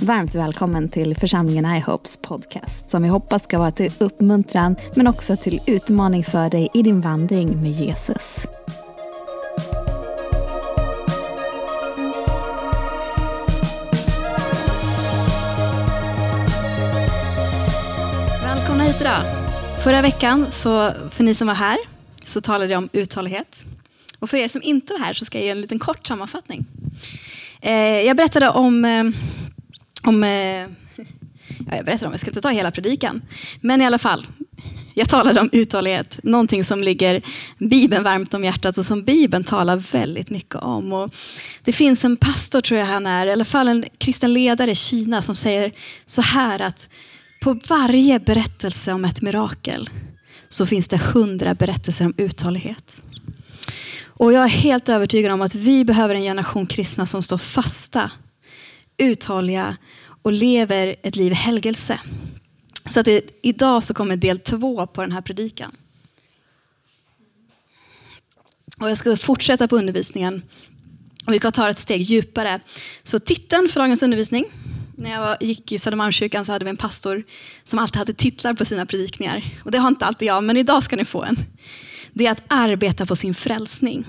Varmt välkommen till församlingen iHopes podcast som vi hoppas ska vara till uppmuntran men också till utmaning för dig i din vandring med Jesus. Välkomna hit idag. Förra veckan, så, för ni som var här, så talade jag om uthållighet. Och för er som inte var här så ska jag ge en liten kort sammanfattning. Eh, jag berättade om eh, om eh, ja, jag berättar om, jag ska inte ta hela predikan. Men i alla fall, jag talade om uthållighet, någonting som ligger Bibeln varmt om hjärtat och som Bibeln talar väldigt mycket om. Och det finns en pastor, tror jag han är, i alla fall en kristen ledare i Kina som säger så här att på varje berättelse om ett mirakel så finns det hundra berättelser om uthållighet. Och jag är helt övertygad om att vi behöver en generation kristna som står fasta, uthålliga och lever ett liv i helgelse. Så att det, idag så kommer del två på den här predikan. Och jag ska fortsätta på undervisningen och vi ska ta ett steg djupare. Så titeln för dagens undervisning, när jag var, gick i Södermalmskyrkan så hade vi en pastor som alltid hade titlar på sina predikningar. Och det har inte alltid jag, men idag ska ni få en. Det är att arbeta på sin frälsning.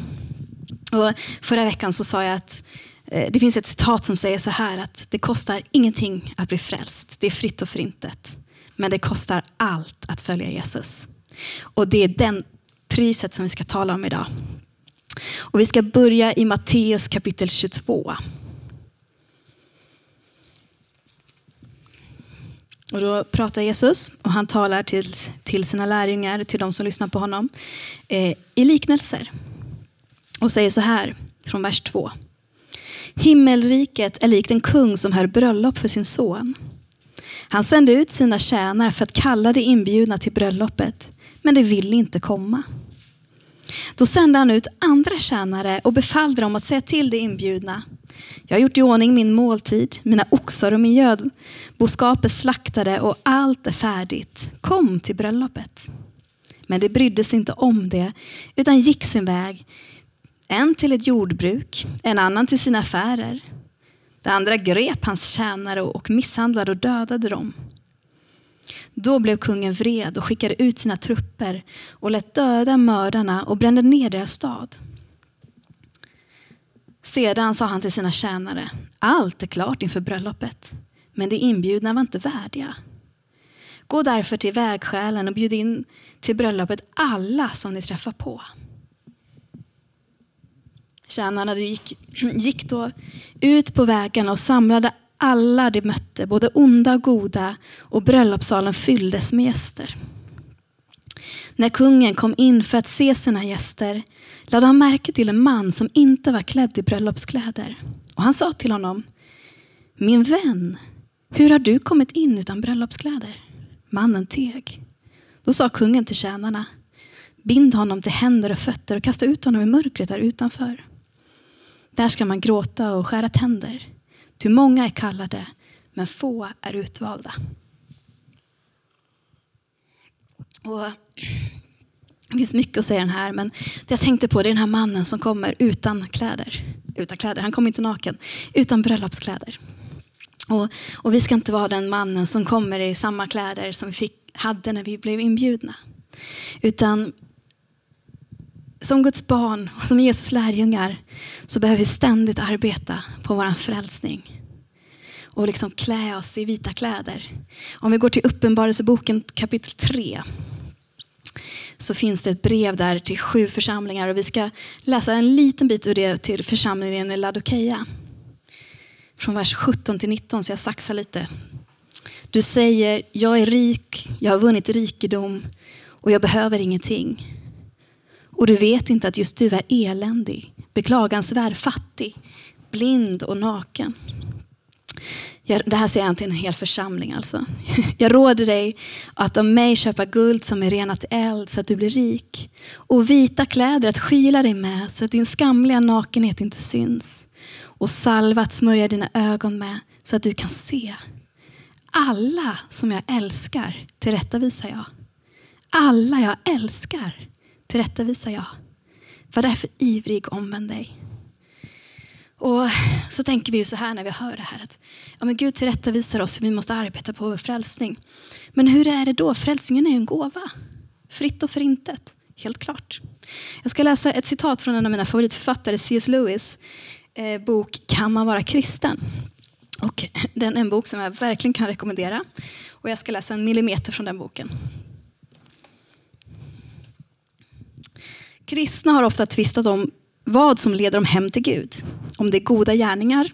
Och förra veckan så sa jag att Eh, det finns ett citat som säger så här att det kostar ingenting att bli frälst. Det är fritt och förintet. Men det kostar allt att följa Jesus. Och det är den priset som vi ska tala om idag. Och vi ska börja i Matteus kapitel 22. Och då pratar Jesus och han talar till, till sina lärjungar, till de som lyssnar på honom, eh, i liknelser. Och säger så här från vers 2. Himmelriket är likt en kung som hör bröllop för sin son. Han sände ut sina tjänare för att kalla de inbjudna till bröllopet, men de ville inte komma. Då sände han ut andra tjänare och befallde dem att säga till de inbjudna. Jag har gjort i ordning min måltid, mina oxar och min gödboskap är slaktade och allt är färdigt. Kom till bröllopet. Men de brydde sig inte om det, utan gick sin väg en till ett jordbruk, en annan till sina affärer. Det andra grep hans tjänare och misshandlade och dödade dem. Då blev kungen vred och skickade ut sina trupper och lät döda mördarna och brände ner deras stad. Sedan sa han till sina tjänare, allt är klart inför bröllopet, men de inbjudna var inte värdiga. Gå därför till vägskälen och bjud in till bröllopet alla som ni träffar på. Tjänarna gick, gick då ut på vägarna och samlade alla de mötte, både onda och goda, och bröllopssalen fylldes med gäster. När kungen kom in för att se sina gäster lade han märke till en man som inte var klädd i bröllopskläder. Och han sa till honom, min vän, hur har du kommit in utan bröllopskläder? Mannen teg. Då sa kungen till tjänarna, bind honom till händer och fötter och kasta ut honom i mörkret där utanför. Där ska man gråta och skära tänder. Ty många är kallade, men få är utvalda. Och det finns mycket att säga den här, men det jag tänkte på det är den här mannen som kommer utan kläder. Utan kläder, han kommer inte naken, utan bröllopskläder. Och, och vi ska inte vara den mannen som kommer i samma kläder som vi fick, hade när vi blev inbjudna. Utan som Guds barn och som Jesus lärjungar så behöver vi ständigt arbeta på vår frälsning och liksom klä oss i vita kläder. Om vi går till Uppenbarelseboken kapitel 3 så finns det ett brev där till sju församlingar och vi ska läsa en liten bit ur det till församlingen i Ladokeia. Från vers 17 till 19 så jag saxar lite. Du säger, jag är rik, jag har vunnit rikedom och jag behöver ingenting. Och du vet inte att just du är eländig, beklagansvärd, fattig, blind och naken. Jag, det här säger han till en hel församling alltså. Jag råder dig att av mig köpa guld som är renat eld så att du blir rik. Och vita kläder att skyla dig med så att din skamliga nakenhet inte syns. Och salva att smörja dina ögon med så att du kan se. Alla som jag älskar tillrättavisar jag. Alla jag älskar tillrättavisar jag. Var därför ivrig och omvänd dig. Och så tänker vi ju så här när vi hör det här att ja, men Gud tillrättavisar oss hur vi måste arbeta på vår frälsning. Men hur är det då? Frälsningen är ju en gåva. Fritt och förintet. Helt klart. Jag ska läsa ett citat från en av mina favoritförfattare, C.S. Lewis eh, bok Kan man vara kristen? Och den är en bok som jag verkligen kan rekommendera. Och jag ska läsa en millimeter från den boken. Kristna har ofta tvistat om vad som leder dem hem till Gud. Om det är goda gärningar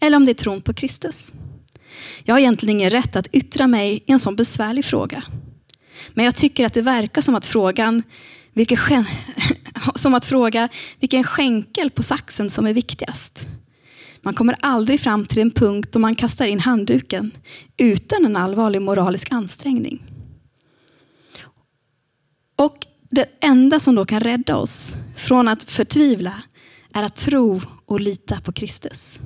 eller om det är tron på Kristus. Jag har egentligen ingen rätt att yttra mig i en sån besvärlig fråga. Men jag tycker att det verkar som att frågan vilken, som att fråga vilken skänkel på saxen som är viktigast. Man kommer aldrig fram till en punkt då man kastar in handduken utan en allvarlig moralisk ansträngning. Och det enda som då kan rädda oss från att förtvivla är att tro och lita på Kristus.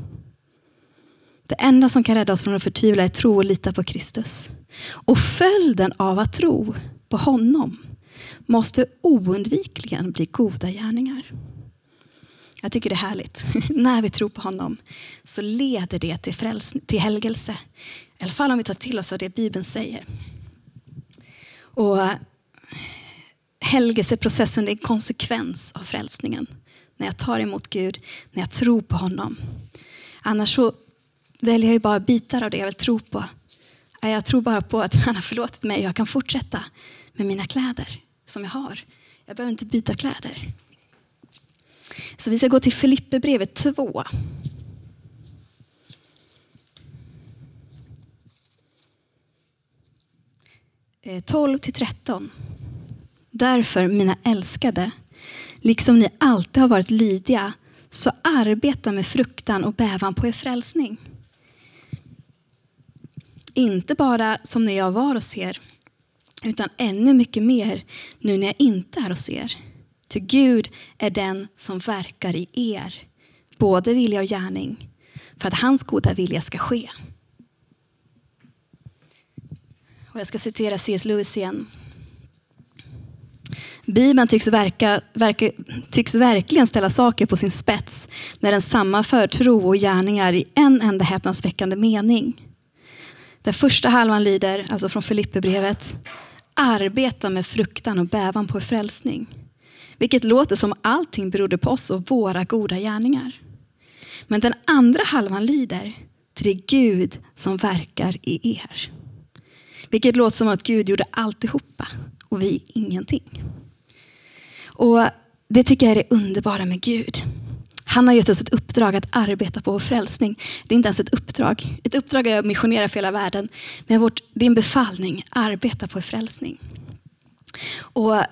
Det enda som kan rädda oss från att förtvivla är att tro och lita på Kristus. Och följden av att tro på honom måste oundvikligen bli goda gärningar. Jag tycker det är härligt. När vi tror på honom så leder det till, fräls till helgelse. I alla fall om vi tar till oss av det Bibeln säger. Och helgelseprocessen är en konsekvens av frälsningen. När jag tar emot Gud, när jag tror på honom. Annars så väljer jag bara bitar av det jag vill tro på. Jag tror bara på att han har förlåtit mig och jag kan fortsätta med mina kläder som jag har. Jag behöver inte byta kläder. Så vi ska gå till Filipperbrevet 2. Eh, 12 till 13. Därför, mina älskade, liksom ni alltid har varit lydiga, så arbeta med fruktan och bävan på er frälsning. Inte bara som när jag var hos er, utan ännu mycket mer nu när jag inte är hos er. Till Gud är den som verkar i er, både vilja och gärning, för att hans goda vilja ska ske. Och jag ska citera C.S. Lewis igen. Bibeln tycks, verka, verka, tycks verkligen ställa saker på sin spets när den sammanför tro och gärningar i en enda häpnadsväckande mening. Den första halvan lyder, alltså från Filipperbrevet, arbeta med fruktan och bävan på frälsning. Vilket låter som allting berodde på oss och våra goda gärningar. Men den andra halvan lyder, till det Gud som verkar i er. Vilket låter som att Gud gjorde alltihopa och vi ingenting. Och Det tycker jag är det underbara med Gud. Han har gett oss ett uppdrag att arbeta på vår frälsning. Det är inte ens ett uppdrag. Ett uppdrag är att missionera för hela världen. Men vårt, det är en befallning, arbeta på vår frälsning. Och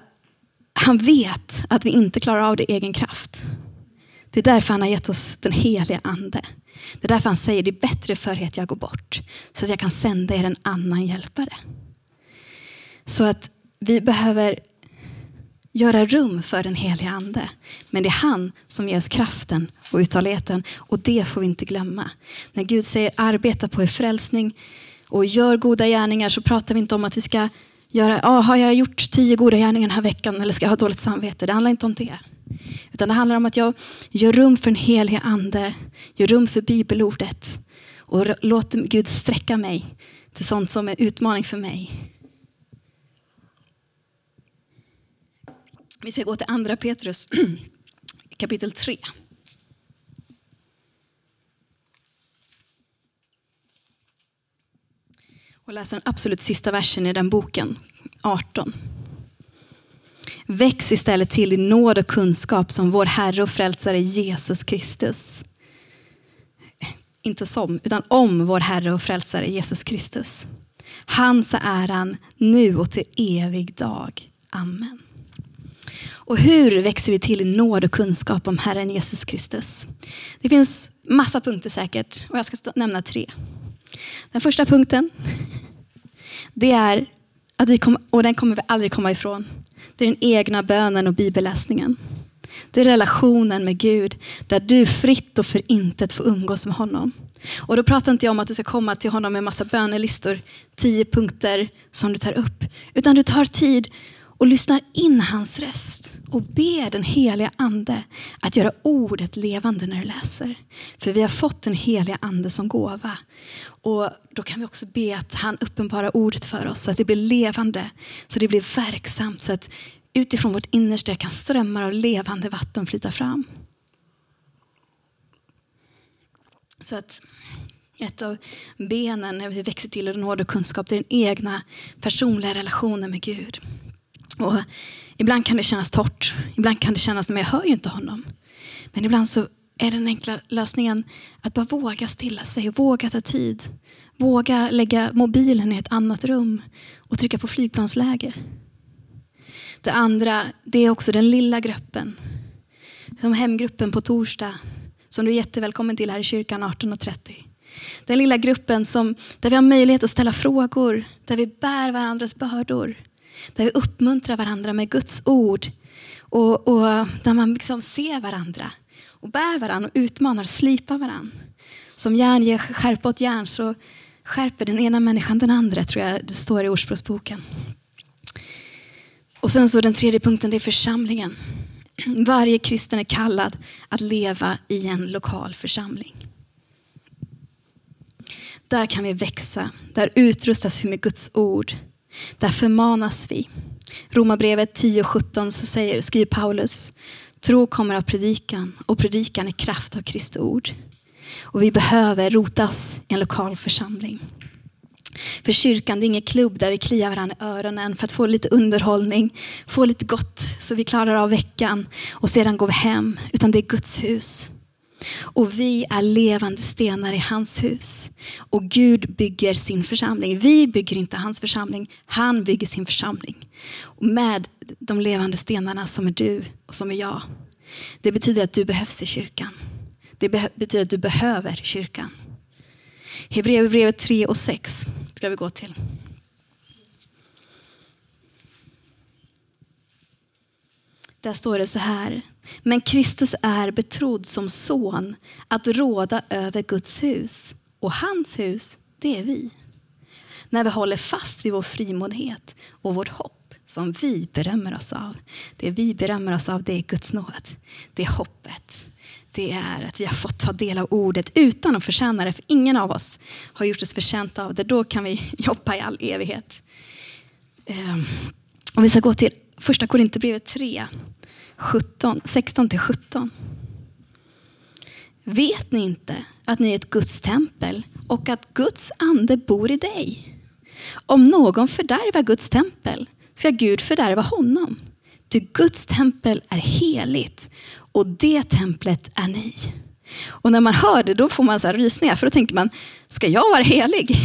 han vet att vi inte klarar av det i egen kraft. Det är därför han har gett oss den heliga ande. Det är därför han säger det är bättre för er att jag går bort. Så att jag kan sända er en annan hjälpare. Så att vi behöver göra rum för den heliga ande. Men det är han som ger oss kraften och uthålligheten och det får vi inte glömma. När Gud säger arbeta på er frälsning och gör goda gärningar så pratar vi inte om att vi ska göra, ah, har jag gjort tio goda gärningar den här veckan eller ska jag ha dåligt samvete? Det handlar inte om det. Utan det handlar om att jag gör rum för den heliga ande, gör rum för bibelordet och låter Gud sträcka mig till sånt som är utmaning för mig. Vi ska gå till andra Petrus kapitel 3. Och läsa den absolut sista versen i den boken, 18. Väx istället till i nåd och kunskap som vår Herre och Frälsare Jesus Kristus. Inte som, utan om vår Herre och Frälsare Jesus Kristus. Hans är äran nu och till evig dag. Amen. Och hur växer vi till i nåd och kunskap om Herren Jesus Kristus? Det finns massa punkter säkert och jag ska nämna tre. Den första punkten, det är att vi kommer, och den kommer vi aldrig komma ifrån. Det är den egna bönen och bibelläsningen. Det är relationen med Gud där du fritt och för intet får umgås med honom. Och då pratar inte jag om att du ska komma till honom med massa bönelistor, tio punkter som du tar upp. Utan du tar tid och lyssnar in hans röst och ber den heliga ande att göra ordet levande när du läser. För vi har fått den heliga ande som gåva. Och då kan vi också be att han uppenbarar ordet för oss så att det blir levande, så det blir verksamt, så att utifrån vårt innersta kan strömmar av levande vatten flyta fram. Så att ett av benen när vi växer till nåd och kunskap, det är den egna personliga relationen med Gud. Och ibland kan det kännas torrt, ibland kan det kännas, som jag hör ju inte honom. Men ibland så är den enkla lösningen att bara våga stilla sig, våga ta tid. Våga lägga mobilen i ett annat rum och trycka på flygplansläge. Det andra, det är också den lilla gruppen. Som hemgruppen på torsdag, som du är jättevälkommen till här i kyrkan 18.30. Den lilla gruppen som, där vi har möjlighet att ställa frågor, där vi bär varandras bördor. Där vi uppmuntrar varandra med Guds ord. Och, och där man liksom ser varandra och bär varandra och utmanar och slipar varandra. Som järn ger skärpa åt järn så skärper den ena människan den andra, tror jag det står i Ordspråksboken. Och sen så den tredje punkten, det är församlingen. Varje kristen är kallad att leva i en lokal församling. Där kan vi växa, där utrustas vi med Guds ord. Där förmanas vi. Romarbrevet 10.17 så säger, skriver Paulus, tro kommer av predikan och predikan är kraft av Kristi ord. Och vi behöver rotas i en lokal församling. För kyrkan det är ingen klubb där vi kliar varandra i öronen för att få lite underhållning, få lite gott så vi klarar av veckan och sedan går vi hem. Utan det är Guds hus. Och vi är levande stenar i hans hus. Och Gud bygger sin församling. Vi bygger inte hans församling, han bygger sin församling. Och med de levande stenarna som är du och som är jag. Det betyder att du behövs i kyrkan. Det betyder att du behöver kyrkan. Hebreerbrevet 3 och 6 ska vi gå till. Där står det så här. Men Kristus är betrodd som son att råda över Guds hus. Och hans hus, det är vi. När vi håller fast vid vår frimodighet och vårt hopp som vi berömmer oss av. Det vi berömmer oss av det är Guds nåd. Det är hoppet. Det är att vi har fått ta del av ordet utan att förtjäna det. För ingen av oss har gjort oss förtjänta av det. Då kan vi jobba i all evighet. Ehm, och vi ska gå till första Korinthierbrevet 3, 17, 16 till 17. Vet ni inte att ni är ett Guds tempel och att Guds ande bor i dig? Om någon fördärvar Guds tempel ska Gud fördärva honom. Ty Guds tempel är heligt och det templet är ni. Och när man hör det då får man så här rysningar för då tänker man, ska jag vara helig?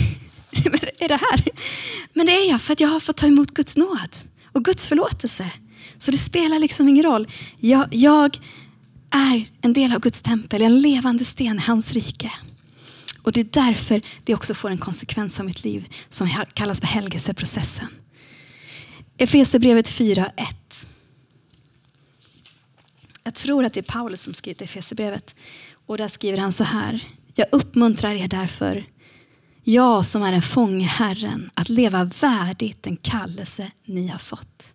är det här? Men det är jag för att jag har fått ta emot Guds nåd och Guds förlåtelse. Så det spelar liksom ingen roll. Jag, jag är en del av Guds tempel, en levande sten i hans rike. Och det är därför det också får en konsekvens av mitt liv som kallas för helgelseprocessen. Efesierbrevet 4.1. Jag tror att det är Paulus som skrivit Efesierbrevet. Och där skriver han så här. Jag uppmuntrar er därför, jag som är en fånge Herren, att leva värdigt den kallelse ni har fått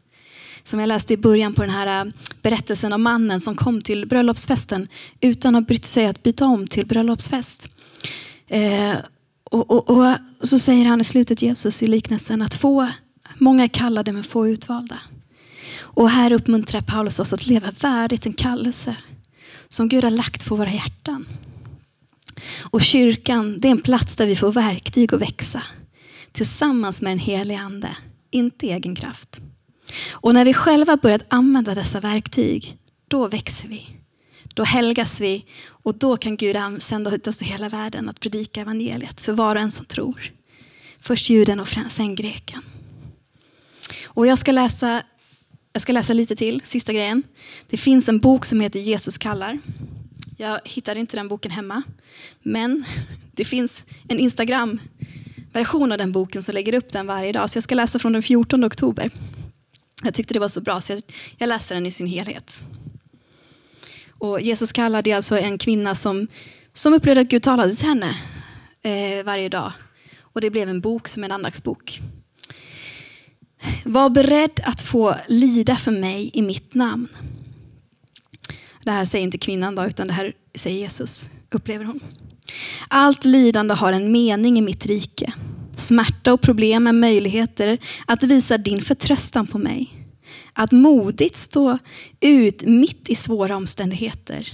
som jag läste i början på den här äh, berättelsen om mannen som kom till bröllopsfesten utan att brytt sig att byta om till bröllopsfest. Eh, och, och, och, så säger han i slutet Jesus i liknelsen att få, många är kallade men få utvalda. Och här uppmuntrar Paulus oss att leva värdigt en kallelse som Gud har lagt på våra hjärtan. Och kyrkan, det är en plats där vi får verktyg att växa tillsammans med den helige ande, inte egen kraft. Och när vi själva börjat använda dessa verktyg, då växer vi. Då helgas vi och då kan Gud sända ut oss till hela världen att predika evangeliet för var och en som tror. Först juden och sen greken. Och jag ska läsa jag ska läsa lite till, sista grejen. Det finns en bok som heter Jesus kallar. Jag hittade inte den boken hemma. Men det finns en Instagram-version av den boken som lägger upp den varje dag. Så jag ska läsa från den 14 oktober. Jag tyckte det var så bra så jag, jag läser den i sin helhet. Och Jesus kallade alltså en kvinna som, som upplevde att Gud talade till henne eh, varje dag. Och det blev en bok som en andaktsbok. Var beredd att få lida för mig i mitt namn. Det här säger inte kvinnan då, utan det här säger Jesus, upplever hon. Allt lidande har en mening i mitt rike. Smärta och problem är möjligheter att visa din förtröstan på mig. Att modigt stå ut mitt i svåra omständigheter.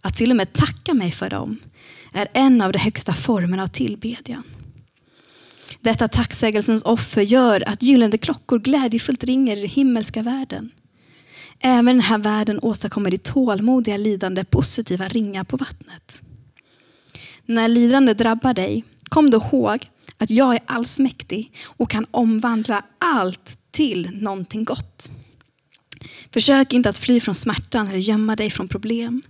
Att till och med tacka mig för dem är en av de högsta formerna av tillbedjan. Detta tacksägelsens offer gör att gyllene klockor glädjefullt ringer i den himmelska världen. Även den här världen åstadkommer det tålmodiga lidande positiva ringar på vattnet. När lidande drabbar dig, kom då ihåg att jag är allsmäktig och kan omvandla allt till någonting gott. Försök inte att fly från smärtan eller gömma dig från problem.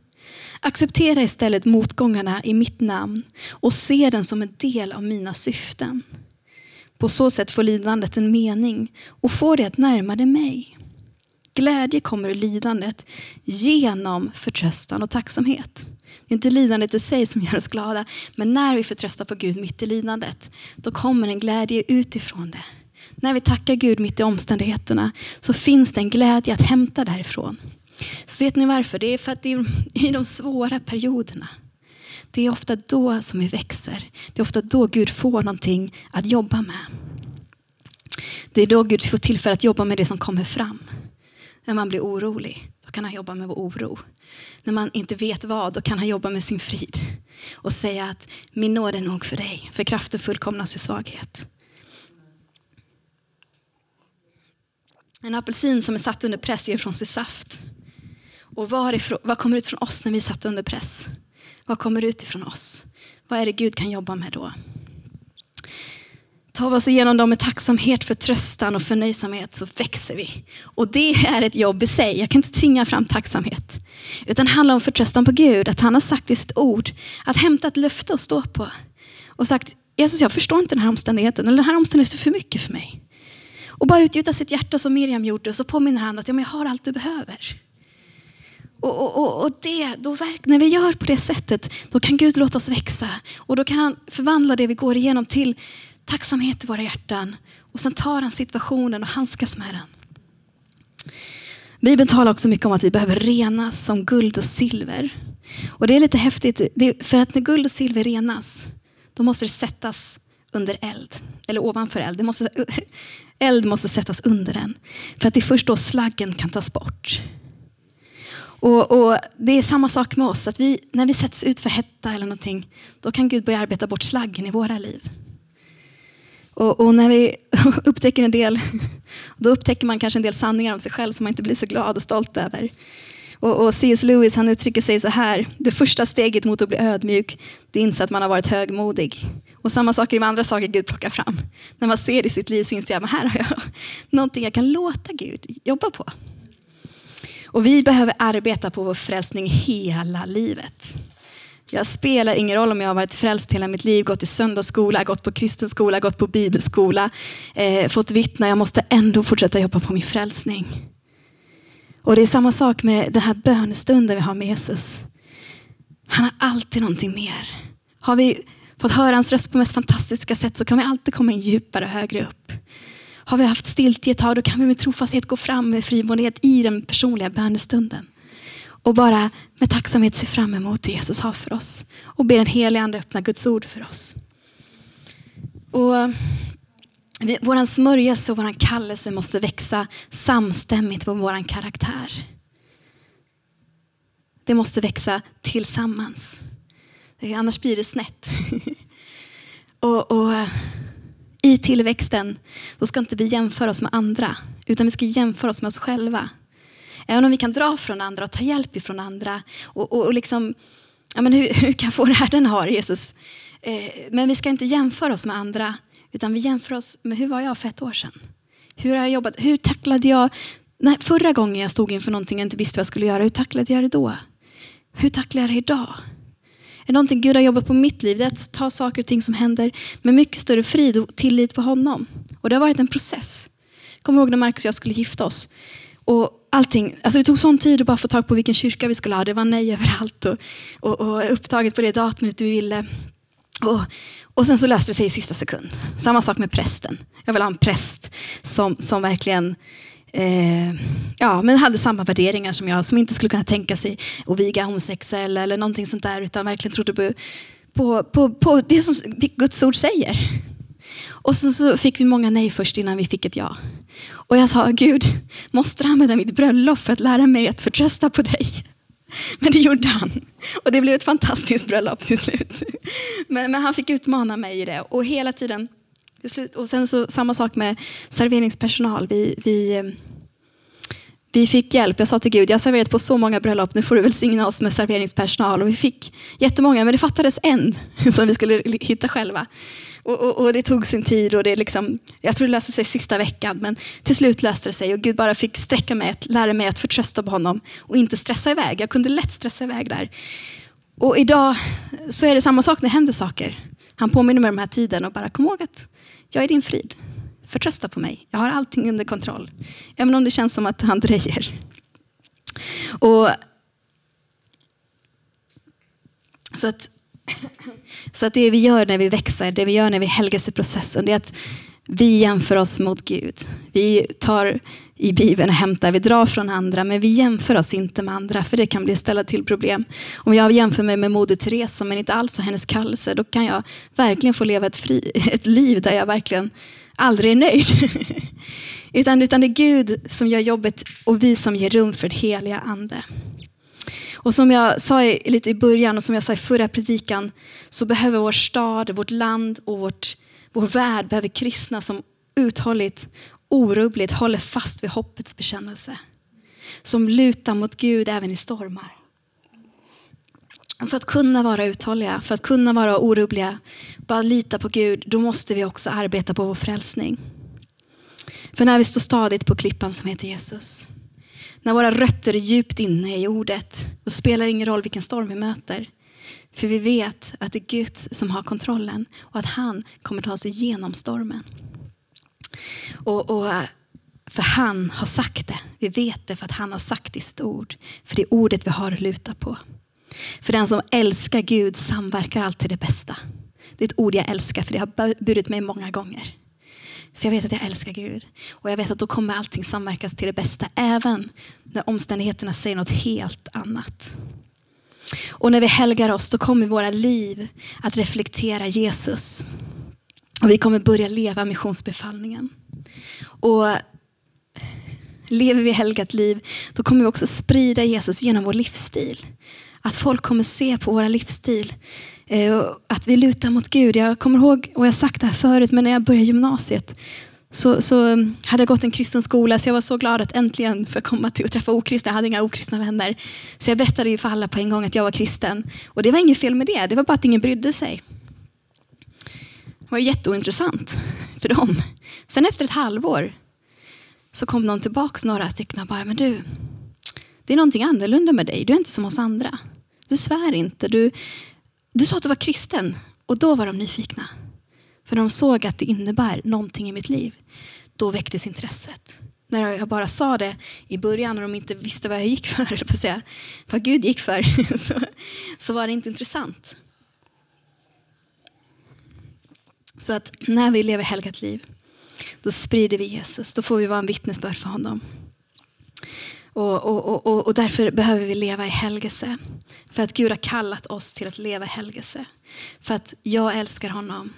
Acceptera istället motgångarna i mitt namn och se den som en del av mina syften. På så sätt får lidandet en mening och får det att närma dig mig. Glädje kommer ur lidandet genom förtröstan och tacksamhet. Det är inte lidandet i sig som gör oss glada, men när vi förtröstar på Gud mitt i lidandet, då kommer en glädje utifrån det. När vi tackar Gud mitt i omständigheterna så finns det en glädje att hämta därifrån. För vet ni varför? Det är för att det är i de svåra perioderna. Det är ofta då som vi växer. Det är ofta då Gud får någonting att jobba med. Det är då Gud får tillfälle att jobba med det som kommer fram. När man blir orolig, då kan han jobba med vår oro. När man inte vet vad, då kan han jobba med sin frid. Och säga att min nåd är nog för dig, för kraften fullkomnas i svaghet. En apelsin som är satt under press ger från sig saft. Och varifrån, vad kommer ut från oss när vi är satta under press? Vad kommer ut ifrån oss? Vad är det Gud kan jobba med då? Tar vi oss igenom dem med tacksamhet, förtröstan och förnöjsamhet så växer vi. Och det är ett jobb i sig. Jag kan inte tvinga fram tacksamhet. Utan det handlar om förtröstan på Gud. Att han har sagt i sitt ord att hämta ett löfte att stå på. Och sagt, Jesus jag förstår inte den här omständigheten. Eller den här omständigheten är för mycket för mig. Och bara utgjuta sitt hjärta som Miriam gjorde. Och så påminner han att ja, men jag har allt du behöver. Och, och, och, och det, då verk, när vi gör på det sättet, då kan Gud låta oss växa. Och då kan han förvandla det vi går igenom till tacksamhet i våra hjärtan. Och sen tar han situationen och handskas med den. Bibeln talar också mycket om att vi behöver renas som guld och silver. Och det är lite häftigt, för att när guld och silver renas, då måste det sättas under eld. Eller ovanför eld. Det måste, eld måste sättas under den. För att det är först då slaggen kan tas bort. Och, och, Det är samma sak med oss, att vi, när vi sätts ut för hetta eller någonting, då kan Gud börja arbeta bort slaggen i våra liv. Och, och, när vi upptäcker en del, då upptäcker man kanske en del sanningar om sig själv som man inte blir så glad och stolt över. Och, och C.S. Lewis han uttrycker sig så här, det första steget mot att bli ödmjuk, det är inte att man har varit högmodig. Och samma saker med andra saker Gud plockar fram. När man ser i sitt liv så inser man att här har jag någonting jag kan låta Gud jobba på. Och vi behöver arbeta på vår frälsning hela livet. Jag spelar ingen roll om jag har varit frälst hela mitt liv, gått i söndagsskola, gått på kristen skola, gått på bibelskola, eh, fått vittna. Jag måste ändå fortsätta jobba på min frälsning. Och det är samma sak med den här bönestunden vi har med Jesus. Han har alltid någonting mer. Har vi fått höra hans röst på mest fantastiska sätt så kan vi alltid komma in djupare och högre upp. Har vi haft stiltje ett tag, då kan vi med trofasthet gå fram med frimodighet i den personliga bönestunden. Och bara med tacksamhet se fram emot det Jesus har för oss. Och be den helige Ande öppna Guds ord för oss. Och eh, vår smörjelse och vår kallelse måste växa samstämmigt med vår karaktär. Det måste växa tillsammans. Annars blir det snett. och, och eh, i tillväxten, då ska inte vi jämföra oss med andra, utan vi ska jämföra oss med oss själva. Även om vi kan dra från andra och ta hjälp ifrån andra. Och, och, och liksom, ja, men hur, hur kan få det här den har Jesus? Eh, men vi ska inte jämföra oss med andra, utan vi jämför oss med hur var jag för ett år sedan? Hur har jag jobbat? Hur tacklade jag när, förra gången jag stod inför någonting jag inte visste vad jag skulle göra? Hur tacklade jag det då? Hur tacklar jag det idag? Är det någonting Gud har jobbat på mitt liv, det är att ta saker och ting som händer med mycket större frid och tillit på honom. Och det har varit en process. Kommer ihåg när Markus och jag skulle gifta oss. Och allting, alltså det tog sån tid att bara få tag på vilken kyrka vi skulle ha. Det var nej överallt och, och, och upptaget på det datumet du ville. Och, och sen så löste det sig i sista sekund. Samma sak med prästen. Jag vill ha en präst som, som verkligen eh, ja, men hade samma värderingar som jag, som inte skulle kunna tänka sig att viga homosexuella eller någonting sånt där, utan verkligen trodde på, på, på, på det som Guds ord säger. Och sen så fick vi många nej först innan vi fick ett ja. Och jag sa, Gud, måste du använda mitt bröllop för att lära mig att förtrösta på dig? Men det gjorde han. Och det blev ett fantastiskt bröllop till slut. Men, men han fick utmana mig i det. Och hela tiden, till slut, och sen så samma sak med serveringspersonal. Vi, vi, vi fick hjälp. Jag sa till Gud, jag har serverat på så många bröllop, nu får du välsigna oss med serveringspersonal. Och vi fick jättemånga, men det fattades en som vi skulle hitta själva. Och, och, och, det tog sin tid och det liksom, jag tror det löste sig sista veckan. Men till slut löste det sig och Gud bara fick sträcka mig, att, lära mig att förtrösta på honom och inte stressa iväg. Jag kunde lätt stressa iväg där. Och idag så är det samma sak när det händer saker. Han påminner mig om den här tiden och bara kom ihåg att jag är din frid. Förtrösta på mig. Jag har allting under kontroll. Även om det känns som att han dröjer. Och så att så att det vi gör när vi växer, det vi gör när vi helgas i processen, det är att vi jämför oss mot Gud. Vi tar i Bibeln och hämtar, vi drar från andra, men vi jämför oss inte med andra, för det kan bli ställa till problem. Om jag jämför mig med Moder Teresa, men inte alls har hennes kallelse, då kan jag verkligen få leva ett, fri, ett liv där jag verkligen aldrig är nöjd. utan, utan det är Gud som gör jobbet och vi som ger rum för den heliga ande. Och som jag sa lite i början och som jag sa i förra predikan så behöver vår stad, vårt land och vårt, vår värld behöver kristna som uthålligt, orubbligt håller fast vid hoppets bekännelse. Som lutar mot Gud även i stormar. För att kunna vara uthålliga, för att kunna vara orubbliga, bara lita på Gud, då måste vi också arbeta på vår frälsning. För när vi står stadigt på klippan som heter Jesus, när våra rötter är djupt inne i ordet, då spelar det ingen roll vilken storm vi möter. För vi vet att det är Gud som har kontrollen och att han kommer ta oss igenom stormen. Och, och, för han har sagt det. Vi vet det för att han har sagt det i sitt ord. För det är ordet vi har att luta på. För den som älskar Gud samverkar alltid det bästa. Det är ett ord jag älskar för det har burit mig många gånger. För jag vet att jag älskar Gud. Och jag vet att då kommer allting samverkas till det bästa. Även när omständigheterna säger något helt annat. Och när vi helgar oss då kommer våra liv att reflektera Jesus. Och vi kommer börja leva missionsbefallningen. Och lever vi helgat liv då kommer vi också sprida Jesus genom vår livsstil. Att folk kommer se på våra livsstil eh, att vi lutar mot Gud. Jag kommer ihåg, och jag har sagt det här förut, men när jag började gymnasiet så, så mm, hade jag gått en kristen skola så jag var så glad att äntligen få komma till och träffa okristna. Jag hade inga okristna vänner. Så jag berättade ju för alla på en gång att jag var kristen. Och det var inget fel med det, det var bara att ingen brydde sig. Det var jätteointressant för dem. Sen efter ett halvår så kom någon tillbaka, några stycken och bara, men du, det är någonting annorlunda med dig. Du är inte som oss andra. Du svär inte, du, du sa att du var kristen och då var de nyfikna. För de såg att det innebär någonting i mitt liv. Då väcktes intresset. När jag bara sa det i början och de inte visste vad jag gick för, eller på säga, vad Gud gick för, så, så var det inte intressant. Så att när vi lever helgat liv, då sprider vi Jesus. Då får vi vara en vittnesbörd för honom. Och, och, och, och, därför behöver vi leva i helgelse. För att Gud har kallat oss till att leva i helgelse. För att jag älskar honom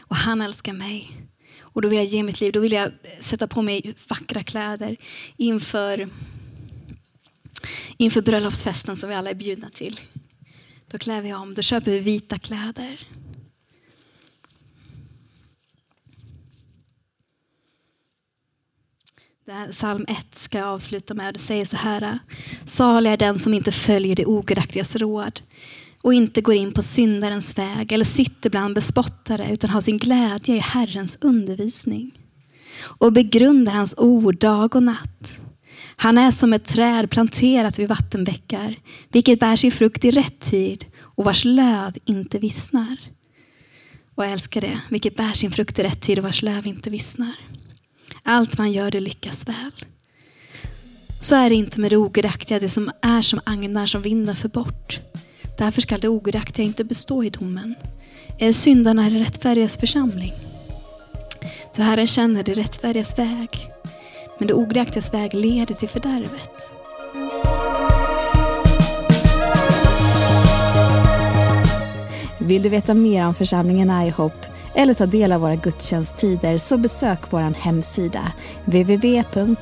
och han älskar mig. Och då vill jag ge mitt liv, då vill jag sätta på mig vackra kläder inför, inför bröllopsfesten som vi alla är bjudna till. Då klär vi om, då köper vi vita kläder. Psalm 1 ska jag avsluta med. Det säger så här. Salig är den som inte följer det ogudaktigas råd och inte går in på syndarens väg eller sitter bland bespottare utan har sin glädje i Herrens undervisning och begrundar hans ord dag och natt. Han är som ett träd planterat vid vattenbäckar, vilket bär sin frukt i rätt tid och vars löv inte vissnar. Och jag älskar det, vilket bär sin frukt i rätt tid och vars löv inte vissnar. Allt man gör det lyckas väl. Så är det inte med det ogudaktiga, det som är som agnar som vinden för bort. Därför skall det ogudaktiga inte bestå i domen. Är syndarna det rättfärdigas församling. Så Herren känner det rättfärdigas väg, men det ogudaktigas väg leder till fördärvet. Vill du veta mer om församlingen IHOP eller ta del av våra gudstjänsttider så besök vår hemsida www.ihop.pro.